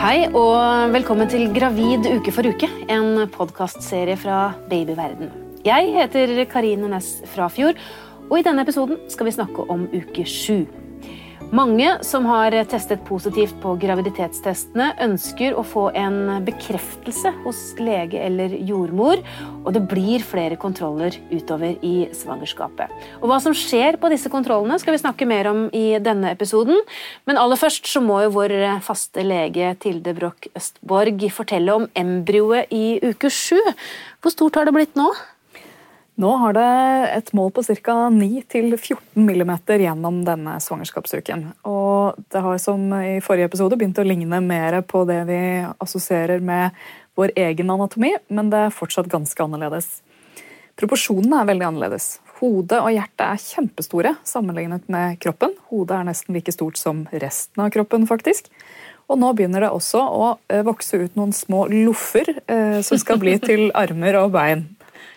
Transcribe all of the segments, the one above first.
Hei og velkommen til Gravid uke for uke, en podkastserie fra babyverden. Jeg heter Karine Næss Frafjord, og i denne episoden skal vi snakke om uke sju. Mange som har testet positivt på graviditetstestene, ønsker å få en bekreftelse hos lege eller jordmor, og det blir flere kontroller utover i svangerskapet. Og Hva som skjer på disse kontrollene, skal vi snakke mer om i denne episoden. Men aller først så må jo vår faste lege Tilde Broch Østborg fortelle om embryoet i uke sju. Hvor stort har det blitt nå? Nå har det et mål på ca. 9-14 mm gjennom denne svangerskapsuken. Og det har som i forrige episode begynt å ligne mer på det vi assosierer med vår egen anatomi, men det er fortsatt ganske annerledes. Proporsjonene er veldig annerledes. Hodet og hjertet er kjempestore sammenlignet med kroppen. Hodet er nesten like stort som resten av kroppen, faktisk. Og nå begynner det også å eh, vokse ut noen små loffer eh, som skal bli til armer og bein.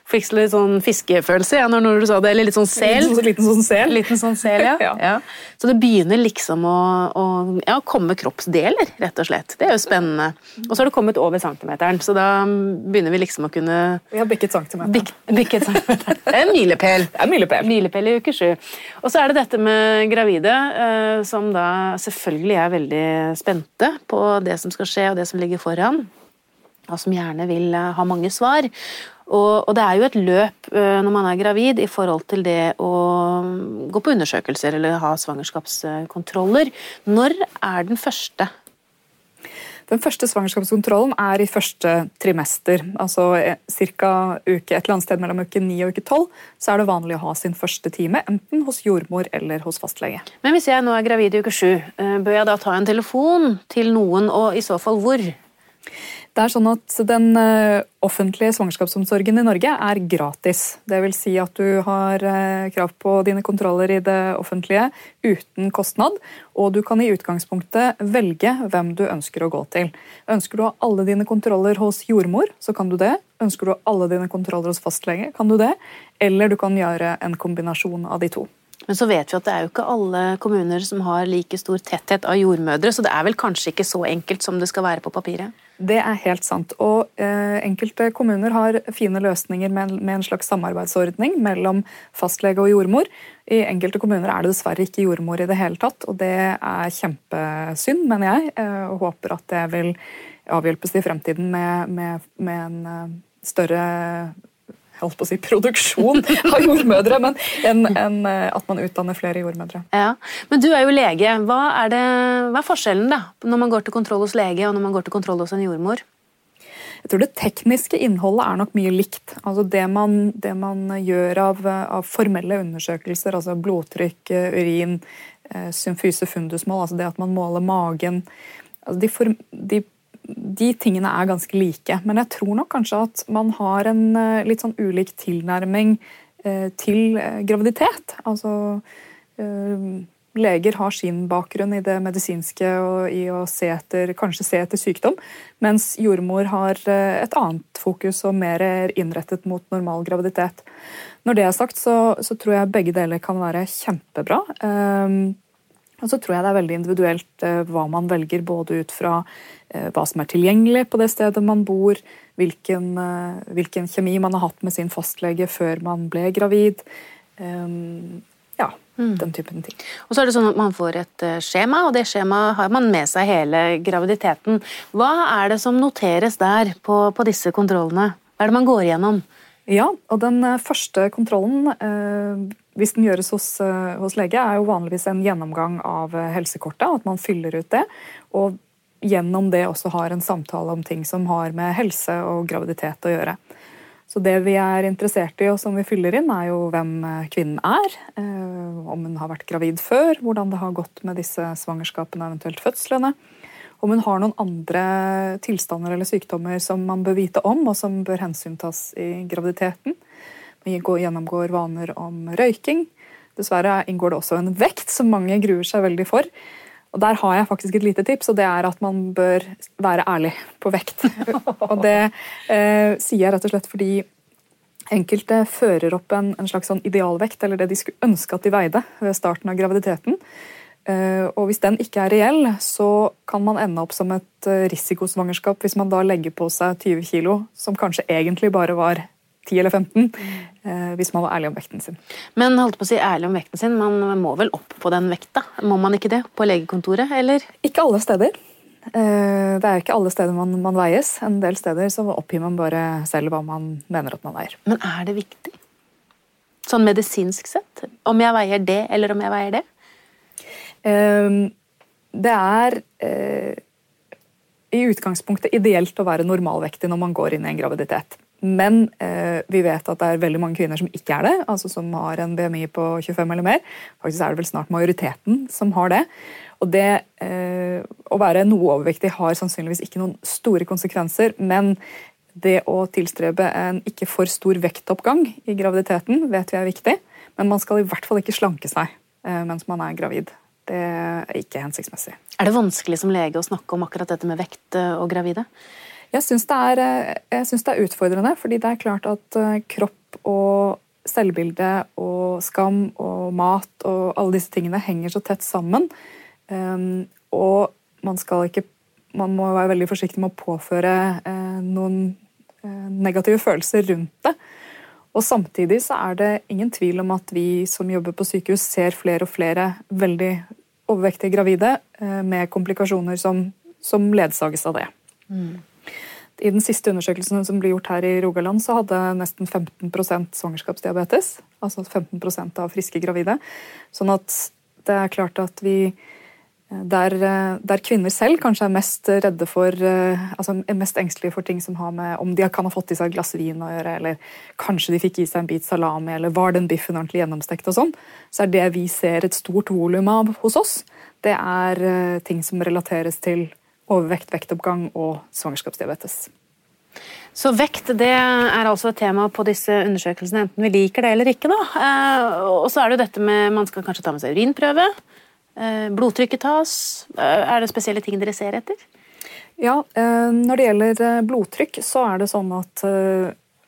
Fikk litt sånn fiskefølelse ja, når, du sa det, eller litt sånn sel. Liten, liten sånn sel. Liten sånn sel, ja. ja. ja. Så det begynner liksom å, å ja, komme kroppsdeler, rett og slett. Det er jo spennende. Og så har det kommet over centimeteren, så da begynner vi liksom å kunne Vi har bikket centimeteren. Bik, bikket centimeteren. Det er en milepæl. Det er en milepæl. Milepæl i uke sju. Og så er det dette med gravide, eh, som da selvfølgelig er veldig spente på det som skal skje, og det som ligger foran og som gjerne vil eh, ha mange svar. Og, og, det er jo et løp uh, når man er gravid i forhold til det å gå på undersøkelser eller ha svangerskapskontroller. Når er den første? Den første svangerskapskontrollen er i første trimester. Altså eh, ca. et eller annet sted mellom uke 9 og uke 12 så er det vanlig å ha sin første time, enten hos jordmor eller hos fastlege. Men hvis jeg nå er gravid i uke 7, uh, bør jeg da ta en telefon til noen, og i så fall hvor? Det er sånn at Den eh, offentlige svangerskapsomsorgen i Norge er gratis. Vil si at du har eh, krav på dine kontroller i det offentlige uten kostnad. Og du kan i utgangspunktet velge hvem du ønsker å gå til. Ønsker du å ha alle dine kontroller hos jordmor, så kan du det. Ønsker du å ha alle dine kontroller hos fastlege, kan du det. Eller du kan gjøre en kombinasjon av de to. Men så vet vi at det er jo ikke alle kommuner som har like stor tetthet av jordmødre, så det er vel kanskje ikke så enkelt som det skal være på papiret? Det er helt sant. Og eh, enkelte kommuner har fine løsninger med, med, en slags samarbeidsordning mellom fastlege og jordmor. I enkelte kommuner er det dessverre ikke jordmor i det hele tatt, og det er kjempesynd, mener jeg. Eh, og håper at det vil avhjelpes i fremtiden med, med, med en uh, større holdt på å si produksjon av jordmødre, men en, en, eh, at man utdanner flere jordmødre. Ja, Men du er jo lege. Hva er, det, hva er forskjellen da, når man går til kontroll hos lege og når man går til kontroll hos en jordmor? Jeg tror Det tekniske innholdet er nok mye likt. Altså det, man, det man gjør av, av, formelle undersøkelser, altså blodtrykk, urin, eh, symfyse fundusmål, altså det at man måler magen altså de, form, de de tingene er ganske like. Men jeg tror nok kanskje at man har en eh, litt sånn ulik tilnærming eh, til eh, graviditet. Altså Leger har sin bakgrunn i det medisinske og i å se etter, kanskje se etter sykdom, mens jordmor har et annet fokus og mer er innrettet mot normal graviditet. Når det er sagt, så, så tror jeg begge deler kan være kjempebra. Og så tror jeg det er veldig individuelt hva man velger, både ut fra Eh, hva som er tilgjengelig på det stedet man bor, hvilken, eh, hvilken kjemi man har hatt med sin fastlege før man ble gravid. Um, ja, mm. den typen ting. Og så er det sånn at Man får et eh, skjema, og det skjemaet har man med seg hele graviditeten. Hva er det som noteres der på, på disse kontrollene? Hva er det man går igjennom? Ja, og Den første kontrollen, eh, hvis den gjøres hos, hos, lege, er jo vanligvis en gjennomgang av helsekortet. At man fyller ut det. Og gjennom det også har en samtale om ting som har med helse og graviditet å gjøre. Så det vi er interessert i og som vi fyller inn, er jo hvem kvinnen er. Eh, om hun har vært gravid før, hvordan det har gått med disse svangerskapene eventuelt fødslene. Om hun har noen andre tilstander eller sykdommer som man bør vite om, og som bør hensyntas i graviditeten. Vi gjennomgår vaner om røyking. Dessverre inngår det også en vekt som mange gruer seg veldig for. Og Der har jeg faktisk et lite tips, og det er at man bør være ærlig på vekt. og Det eh, sier jeg rett og slett fordi enkelte fører opp en, en slags sånn idealvekt, eller det de skulle ønske at de veide ved starten av graviditeten. Eh, og hvis den ikke er reell, så kan man ende opp som et eh, risikosvangerskap hvis man da legger på seg 20 kilo, som kanskje egentlig bare var 10 eller 15, eh, hvis man var ærlig om vekten sin. Men holdt på å si ærlig om vekten sin, man må vel opp på den vekta? Må man ikke det på legekontoret, eller? Ikke alle steder. Det er ikke alle steder man, man veies. En del steder så oppgir man bare selv hva man mener at man veier. Men er det viktig? Sånn medisinsk sett? Om jeg veier det, eller om jeg veier det? Ehm, det er eh, i utgangspunktet ideelt å være normalvektig når man går inn i en graviditet. Men eh, vi vet at det er veldig mange kvinner som ikke er det, altså som har en BMI på 25 eller mer. Faktisk er det vel snart majoriteten som har det. Og det eh, å være noe overvektig har sannsynligvis ikke noen store konsekvenser, men det å tilstrebe en ikke for stor vektoppgang i graviditeten vet vi er viktig. Men man skal i hvert fall ikke slanke seg mens man er gravid. Det er ikke hensiktsmessig. Er det vanskelig som lege å snakke om akkurat dette med vekt eh, og gravide? Jeg syns det, eh, det, er utfordrende, fordi det er klart at eh, kropp og selvbilde og skam og mat og alle disse tingene henger så tett sammen. Um, og man skal ikke Man må være veldig forsiktig med å påføre uh, noen negative følelser rundt det. Og Samtidig så er det ingen tvil om at vi som jobber på sykehus, ser flere og flere veldig overvektige gravide eh, med komplikasjoner som, som ledsages av det. Mm. I den siste undersøkelsen som ble gjort her i Rogaland, så hadde nesten 15% svangerskapsdiabetes. Altså 15% av friske gravide. Sånn at det er klart at vi der, eh, der, kvinner selv kanskje er mest redde for eh, altså er mest engstelige for ting som har med om de kan ha fått i seg et glass vin å gjøre, eller kanskje de fikk i seg en bit salami, eller var den biffen ordentlig gjennomstekt, og sånn, så er det vi ser et stort volum av hos oss, det er eh, ting som relateres til overvekt, vektoppgang og svangerskapsdiabetes. Så vekt det er altså et tema på disse undersøkelsene, enten vi liker det eller ikke. da. Og så er det jo dette med Man skal kanskje ta med seg urinprøve. Eh, blodtrykket tas. Eh, er det spesielle ting dere ser etter? Ja, eh, Når det gjelder blodtrykk, så er det sånn at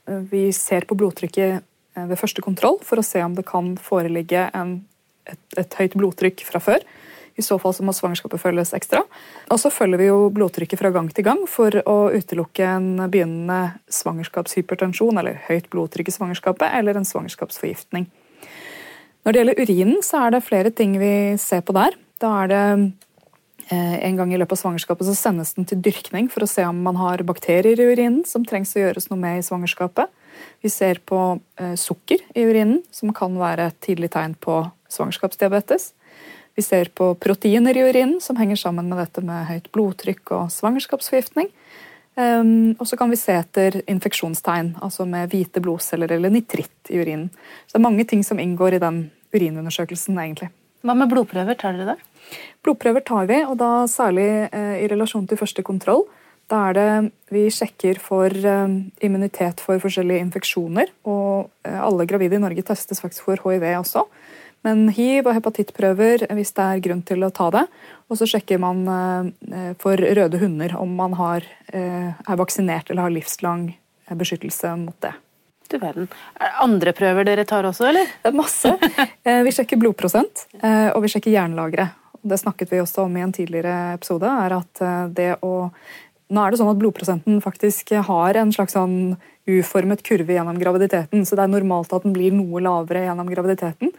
vi ser på blodtrykket ved første kontroll for å se om det kan foreligge en, et, et, høyt blodtrykk fra før. I så fall så må svangerskapet følges ekstra. Og så følger vi jo blodtrykket fra gang til gang for å utelukke en begynnende svangerskapshypertensjon eller høyt blodtrykk i svangerskapet eller en svangerskapsforgiftning. Når det gjelder urinen, så er det flere ting vi ser på der. Da er det eh, en gang i løpet av svangerskapet så sendes den til dyrkning for å se om man har bakterier i urinen som trengs å gjøres noe med i svangerskapet. Vi ser på eh, sukker i urinen, som kan være et tidlig tegn på svangerskapsdiabetes. Vi ser på proteiner i urinen, som henger sammen med dette med høyt blodtrykk og svangerskapsforgiftning. Um, og så kan vi se etter infeksjonstegn, altså med hvite blodceller eller nitritt i urinen. Så det er mange ting som inngår i den urinundersøkelsen, egentlig. Hva med blodprøver, tar dere det? Blodprøver tar vi, og da særlig eh, i relasjon til første kontroll. Da er det vi sjekker for eh, immunitet for forskjellige infeksjoner. Og eh, alle gravide i Norge testes faktisk for hiv også. Men hiv og hepatittprøver hvis det er grunn til å ta det. Og så sjekker man eh, for røde hunder om man har, eh, er vaksinert eller har livslang eh, beskyttelse mot det. Du verden. Andre prøver dere tar også, eller? Det er masse. Vi sjekker blodprosent, og vi sjekker jernlagre. Det snakket vi også om i en tidligere episode. er at det å nå er det sånn at Blodprosenten faktisk har en slags sånn uformet kurve gjennom graviditeten, så det er normalt at den blir noe lavere gjennom graviditeten.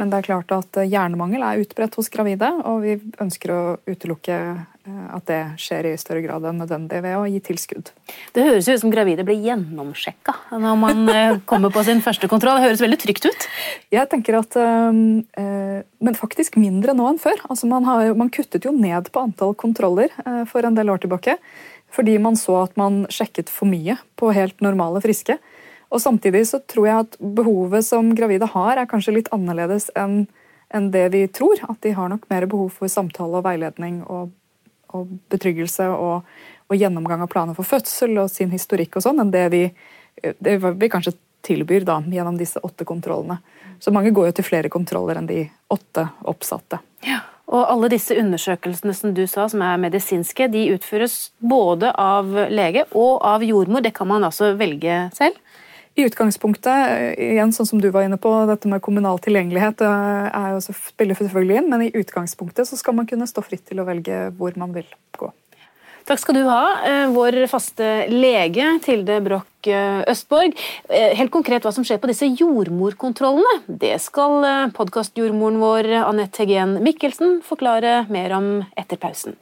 Men det er klart at hjernemangel er utbredt hos gravide, og vi ønsker å utelukke eh, at det skjer i større grad enn nødvendig ved å gi tilskudd. Det høres ut som gravide blir gjennomsjekka når man eh, kommer på sin første kontroll. Det høres veldig trygt ut? Jeg tenker at øh, Men faktisk mindre nå enn før. Altså man, har, man kuttet jo ned på antall kontroller for en del år tilbake. Fordi man så at man sjekket for mye på helt normale friske. Og Samtidig så tror jeg at behovet som gravide har, er kanskje litt annerledes enn enn det vi tror. At de har nok mer behov for samtale og veiledning og, og betryggelse og, og, gjennomgang av planer for fødsel og sin historikk og sånn, enn det vi, det vi kanskje tilbyr da, gjennom disse åtte kontrollene. Så mange går jo til flere kontroller enn de åtte oppsatte. Ja. Og alle disse undersøkelsene som du sa, som er medisinske, de utføres både av lege og av jordmor. Det kan man altså velge selv? I utgangspunktet, igjen sånn som du var inne på, dette med kommunal tilgjengelighet er jo spiller selvfølgelig inn, men i utgangspunktet så skal man kunne stå fritt til å velge hvor man vil gå. Takk skal du ha, eh, vår faste lege Tilde Broch eh, Østborg. Eh, helt konkret hva som skjer på disse jordmorkontrollene, det skal podkastjordmoren vår Anette Hegen Mikkelsen forklare mer om etter pausen.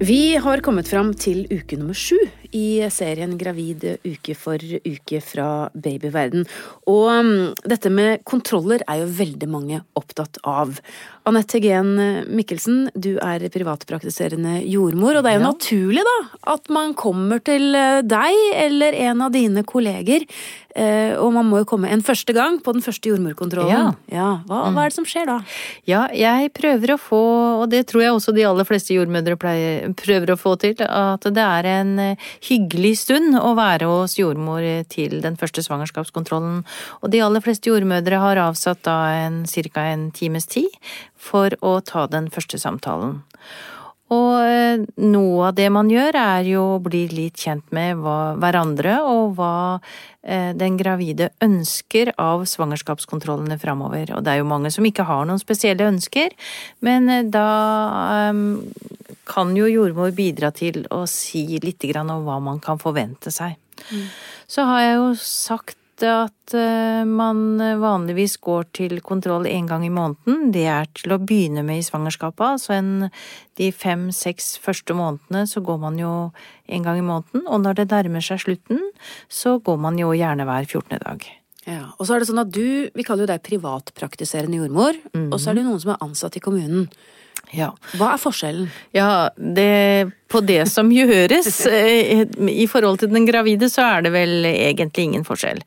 Vi har kommet fram til uke nummer sju i serien Gravid uke for uke fra babyverden. Og mm, dette med kontroller er jo veldig mange opptatt av. Anette Hegen Mikkelsen, du er privatpraktiserende jordmor, og det er jo ja. naturlig da at man kommer til eh, deg eller en av dine kolleger, eh, og man må jo komme en første gang på den første jordmorkontrollen. Ja. ja. Hva, hva, er det som skjer da? Ja, jeg prøver å få, og det tror jeg også de aller fleste jordmødre prøver å få til, at det er en eh, hyggelig stund å være hos jordmor til den første svangerskapskontrollen. Og de aller fleste jordmødre har avsatt da en ca. en times tid for å ta den første samtalen. Og eh, noe av det man gjør, er jo å bli litt kjent med hverandre og hva eh, den gravide ønsker av svangerskapskontrollene framover. Og det er jo mange som ikke har noen spesielle ønsker, men eh, da kan jo jordmor bidra til å si litt om hva man kan forvente seg. Mm. Så har jeg jo sagt at eh, man vanligvis går til kontroll én gang i måneden. Det er til å begynne med i svangerskapet. Altså en, de fem-seks første månedene så går man jo en gang i måneden. Og når det nærmer seg slutten, så går man jo gjerne hver 14. dag. Ja, Og så er det sånn at du, vi kaller jo deg privatpraktiserende jordmor, mm. og så er det noen som er ansatt i kommunen. Ja. Hva er forskjellen? Ja, det på det som gjøres. Eh, I forhold til den gravide så er det vel egentlig ingen forskjell.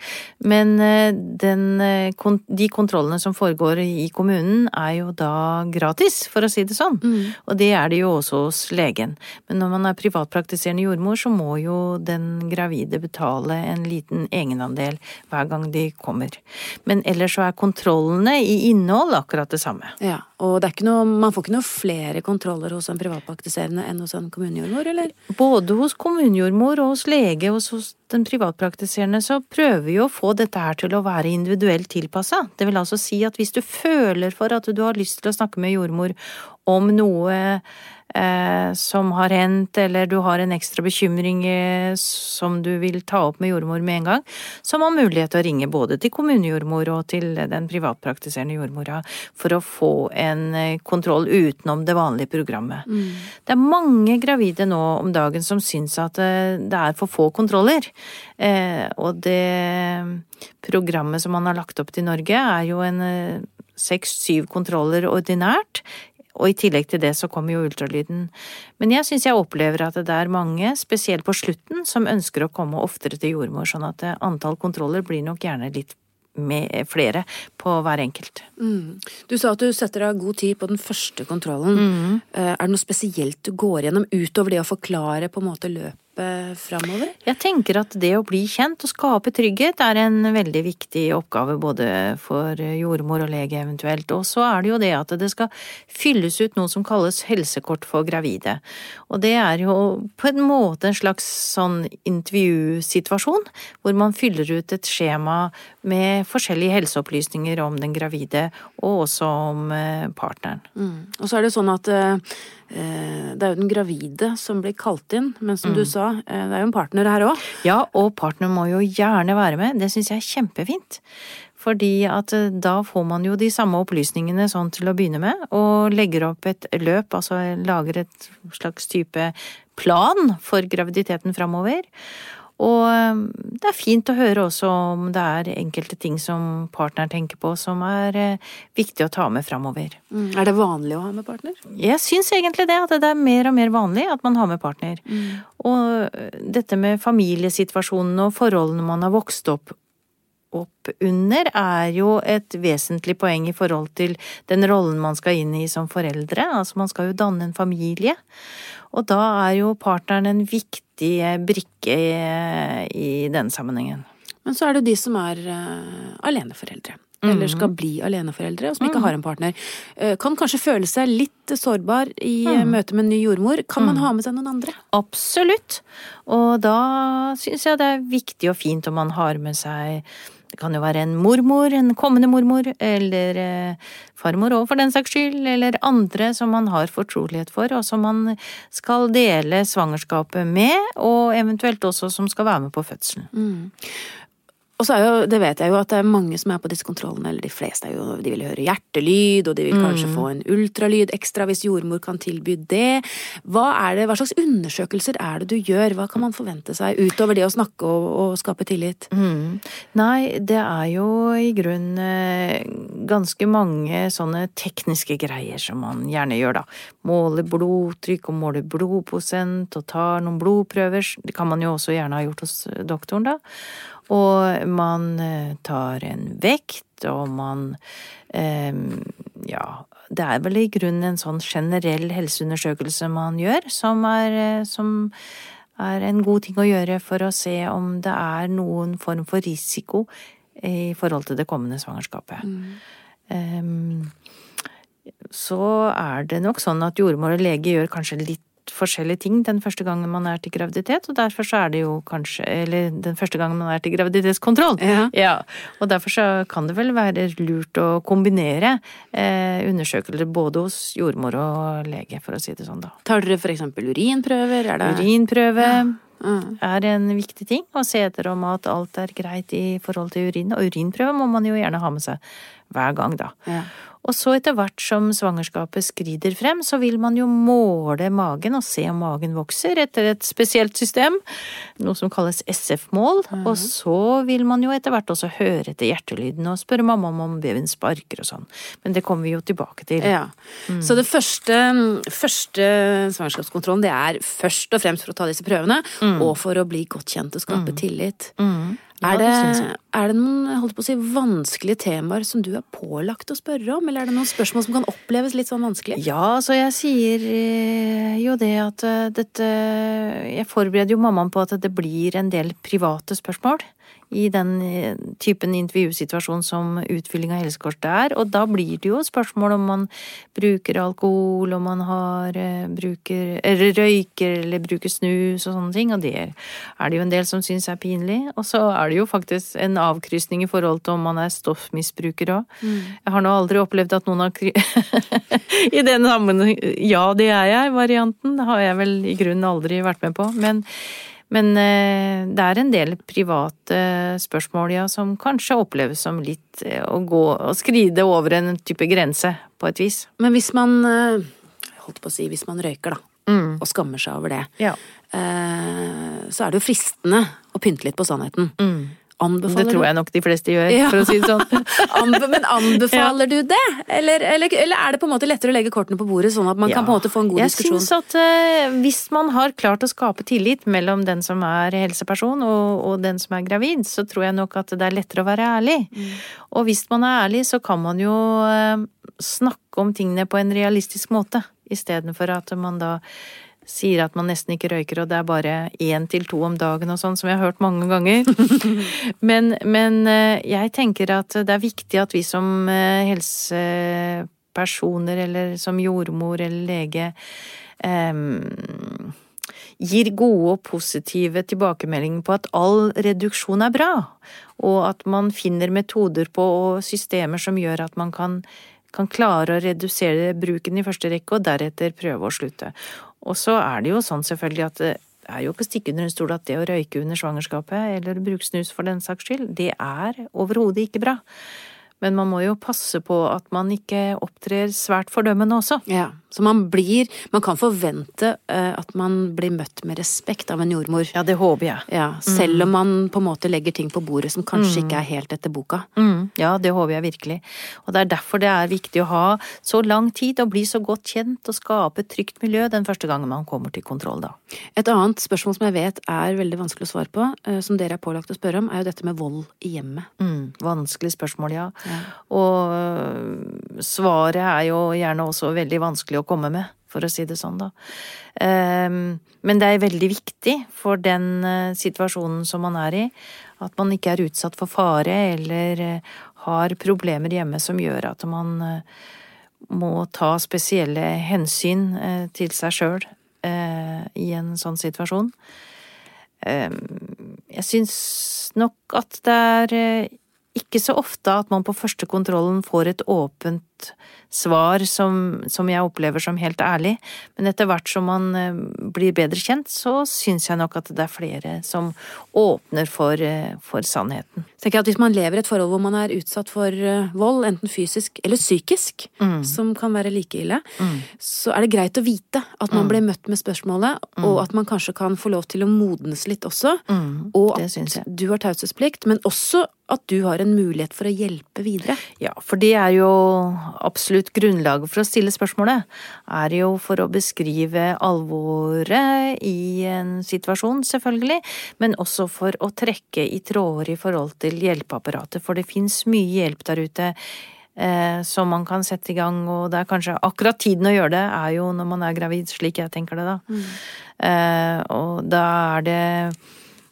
Men eh, den, eh, de kontrollene som foregår i kommunen er jo da gratis, for å si det sånn. Mm. Og det er det jo også hos legen. Men når man er privatpraktiserende jordmor, så må jo den gravide betale en liten egenandel hver gang de kommer. Men ellers så er kontrollene i innhold akkurat det samme. Ja, og noe, man får ikke noe flere kontroller hos en privatpraktiserende enn hos en kommune? Kommunejordmor, eller? Både hos kommunejordmor og hos lege og hos den privatpraktiserende så prøver vi å få dette her til å være individuelt tilpassa. Det vil altså si at hvis du føler for at du har lyst til å snakke med jordmor om noe som har hendt, eller du har en ekstra bekymring eh, som du vil ta opp med jordmor med en gang, som har mulighet til å ringe både til kommunejordmor og til den privatpraktiserende jordmora for å få en eh, kontroll utenom det vanlige programmet. Mm. Det er mange gravide nå om dagen som syns at eh, det er for få kontroller. Eh, og det programmet som man har lagt opp til Norge, er jo en eh, seks-syv kontroller ordinært og i tillegg til det så kommer jo ultralyden. Men jeg syns jeg opplever at det er mange, spesielt på slutten, som ønsker å komme oftere til jordmor, sånn at antall kontroller blir nok gjerne litt med flere på hver enkelt. Mm. Du sa at du setter av god tid på den første kontrollen. Mm. Er det noe spesielt du går gjennom utover det å forklare på en måte løpet? Framover? Jeg tenker at det å bli kjent og skape trygghet er en veldig viktig oppgave både for jordmor og lege eventuelt. Og så er det jo det at det skal fylles ut noe som kalles helsekort for gravide. Og det er jo på en måte en slags sånn intervjusituasjon, hvor man fyller ut et skjema med forskjellige helseopplysninger om den gravide, og også om eh, partneren. Mm. Og så er det sånn at Eh, det er jo den gravide som blir kalt inn, men som mm. du sa, eh, det er jo en partner her òg. Ja, og partner må jo gjerne være med. Det syns jeg er kjempefint. Fordi at eh, da får man jo de samme opplysningene sånn til å begynne med, og legger opp et løp, altså lager et slags type plan for graviditeten framover. Og um, det er fint å høre også om det er enkelte ting som partner tenker på som er eh, viktig å ta med framover. Mm. Er det vanlig å ha med partner? Jeg syns egentlig det. At det er mer og mer vanlig at man har med partner. Mm. Og eh, dette med familiesituasjonen og forholdene man har vokst opp opp under, er jo et vesentlig poeng i forhold til den rollen man skal inn i som foreldre. Altså man skal jo danne en familie. Og da er jo partneren en viktig brikke i, i den sammenhengen. Men så er det jo de som er uh, aleneforeldre. eller skal bli aleneforeldre, og som ikke har en partner, eh, kan kanskje føle seg litt sårbar i eh, møte med en ny jordmor. Kan man ha med seg noen andre? Absolutt. Og da syns jeg det er viktig og fint om man har med seg det kan jo være en mormor, en kommende mormor, eller eh, farmor òg for den saks skyld, eller andre som man har fortrolighet for, og som man skal dele svangerskapet med, og eventuelt også som skal være med på fødselen. Og så er jo, det vet jeg jo at det er mange som er på disse kontrollene, eller de fleste er jo, de vil høre hjertelyd, og de vil kanskje få en ultralyd ekstra hvis jordmor kan tilby det. Hva det, hva slags undersøkelser er det du gjør, hva kan man forvente seg utover det å snakke og, og skape tillit? Mm. Nei, det er jo i grunnen eh, ganske mange sånne tekniske greier som man gjerne gjør, da. Måle blodtrykk og måle blodprosent og tar noen blodprøver. Det kan man jo også gjerne ha gjort hos doktoren, da. Og man eh, tar en vekt, og man eh, Ja, det er vel i grunnen en sånn generell helseundersøkelse man gjør, som er, eh, som er en god ting å gjøre for å se om det er noen form for risiko i forhold til det kommende svangerskapet. Um, så er det nok sånn at jordmor og lege gjør kanskje litt forskjellige ting den første gangen man er til graviditet, og derfor så er det jo kanskje Eller den første gangen man er til graviditetskontroll. Ja. ja. Og derfor så kan det vel være lurt å kombinere eh, undersøkelser både hos jordmor og lege, for å si det sånn, da. Tar dere for eksempel urinprøver? Er det Urinprøve Mm. er en viktig ting, å se etter om at alt er greit i forhold til urin. Og urinprøve må man jo gjerne ha med seg hver gang, da. Ja. Og så etter hvert som svangerskapet skrider frem, så vil man jo måle magen og se om magen vokser etter et spesielt system, noe som kalles SF-mål. Og så vil man jo etter hvert også høre etter hjertelyden og spørre mamma om babyen sparker og sånn. Men det kommer vi jo tilbake til. Ja. Så det første, første svangerskapskontrollen det er først og fremst for å ta disse prøvene, og for å bli godt kjent og skape tillit. Ja, Er det, det er det noen si, vanskelige temaer som du er pålagt å spørre om, eller er det noen spørsmål som kan oppleves litt sånn vanskelig? Ja, så jeg sier eh, jo det at eh, dette Jeg forbereder jo mammaen på at det blir en del private spørsmål i den eh, typen intervjusituasjon som utfylling av helsekortet er, og da blir det jo spørsmål om man bruker alkohol, om man har eh, bruker eller røyker eller bruker snus og sånne ting, og det er det jo en del som syns er pinlig. Og så er det jo faktisk en avkrysning i forhold til om man er stoffmisbruker òg. Jeg har nå aldri opplevd at noen har. I den sammenheng Ja, det er jeg-varianten. Har jeg vel i grunnen aldri vært med på. Men, men eh, det er en del private spørsmål, ja, som kanskje oppleves som litt eh, å gå og skride over en type grense, på et vis. Men hvis man eh, holdt på å si hvis man røyker, da, Mm. og skammer seg over det, Ja. eh, så er det jo fristende å pynte litt på sannheten. Mm. Det tror jeg nok de fleste gjør, Ja. for å si det sånn. Anbe men anbefaler du det? Eller, eller, eller er det på en måte lettere å legge kortene på bordet, sånn at man kan på en måte få en god jeg diskusjon? syns at uh, hvis man har klart å skape tillit mellom den som er helseperson og, og den som er gravid, så tror jeg nok at det er lettere å være ærlig. Mm. Og hvis man er ærlig, så kan man jo uh, snakke om tingene på en realistisk måte, istedenfor at man da sier at man nesten ikke røyker, og det er bare én til to om dagen og sånn, som jeg har hørt mange ganger. men, men eh, jeg tenker at det er viktig at vi som eh, helsepersoner, eller som jordmor eller lege, um, gir gode og positive tilbakemeldinger på at all reduksjon er bra, og at man finner metoder på og systemer som gjør at man kan, kan klare å redusere bruken i første rekke, og deretter prøve å slutte. Og så er det jo sånn selvfølgelig at det er jo ikke å stikke under en stol at det å røyke under svangerskapet, eller bruke snus for den saks skyld, det er overhodet ikke bra. Men man må jo passe på at man ikke opptrer svært fordømmende også. Ja, så man blir Man kan forvente eh, at man blir møtt med respekt av en jordmor. Ja, det håper jeg. Ja, selv om man på en måte legger ting på bordet som kanskje ikke er helt etter boka. Mm, ja, det håper jeg virkelig. Og det er derfor det er viktig å ha så lang tid og bli så godt kjent og skape et trygt miljø den første gangen man kommer til kontroll, da. Et annet spørsmål som jeg vet er veldig vanskelig å svare på, eh, som dere er pålagt å spørre om, er jo dette med vold i hjemmet. Mm, vanskelig spørsmål, ja. Og øh, svaret er jo gjerne også veldig vanskelig å komme med, for å si det sånn, da. Ehm, men det er veldig viktig for den øh, situasjonen som man er i, At man ikke er utsatt for fare eller eh, har problemer hjemme som gjør at man eh, må ta spesielle hensyn eh, til seg sjøl i en sånn situasjon. Jeg syns nok at det er ikke så ofte at man på første kontrollen får et åpent svar som, som, jeg opplever som helt ærlig, men etter hvert som man eh, blir bedre kjent, så syns jeg nok at det er flere som åpner for, eh, for sannheten. Tenker jeg at Hvis man lever i et forhold hvor man er utsatt for eh, vold, enten fysisk eller psykisk, mm. som kan være like ille, mm. så er det greit å vite at man mm. blir møtt med spørsmålet, mm. og at man kanskje kan få lov til å modnes litt også, mm. og at du har taushetsplikt, men også at du har en mulighet for å hjelpe videre. Ja, for det er jo absolutt grunnlaget for å stille spørsmålet er jo for å beskrive alvoret i en situasjon, selvfølgelig, men også for å trekke i tråder i forhold til hjelpeapparatet, for det fins mye hjelp der ute. Eh, som man kan sette i gang, og det er kanskje akkurat tiden å gjøre det, er jo når man er gravid, slik jeg tenker det, da. Mm. Eh, og da er det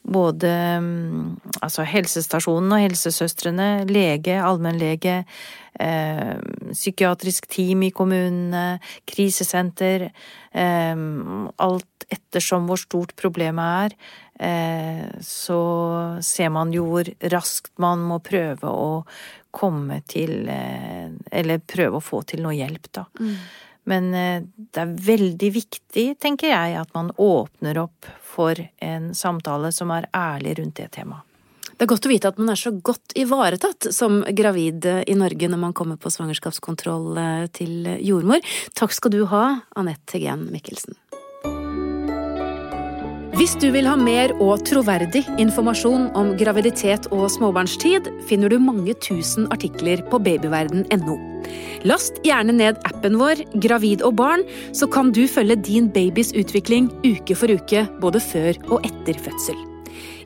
både mm, altså helsestasjonen og helsesøstrene, lege, allmennlege, eh, psykiatrisk team i kommunene, krisesenter eh, Alt ettersom hvor stort problemet er, eh, så ser man jo hvor raskt man må prøve å komme til eh, Eller prøve å få til noe hjelp, da. Mm. Men eh, det er veldig viktig, tenker jeg, at man åpner opp for en samtale som er ærlig rundt det temaet. Det er godt å vite at man er så godt ivaretatt som gravid i Norge når man kommer på svangerskapskontroll eh, til jordmor. Takk skal du ha, Anette Hegen Mikkelsen. Hvis du vil ha mer og troverdig informasjon om graviditet og småbarnstid, finner du mange tusen artikler på babyverden.no. Last gjerne ned appen vår Gravid og barn, så kan du følge din babys utvikling uke for uke, både før og etter fødsel.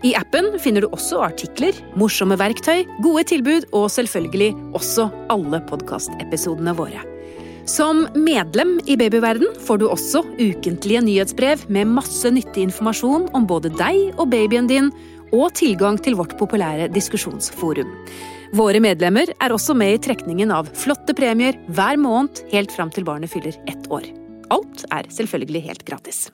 I appen finner du også artikler, morsomme verktøy, gode tilbud og selvfølgelig også alle podkastepisodene våre. Som medlem i Babyverden får du også ukentlige nyhetsbrev med masse nyttig informasjon om både deg og babyen din, og tilgang til vårt populære diskusjonsforum. Våre medlemmer er også med i trekningen av flotte premier hver måned helt fram til barnet fyller ett år. Alt er selvfølgelig helt gratis.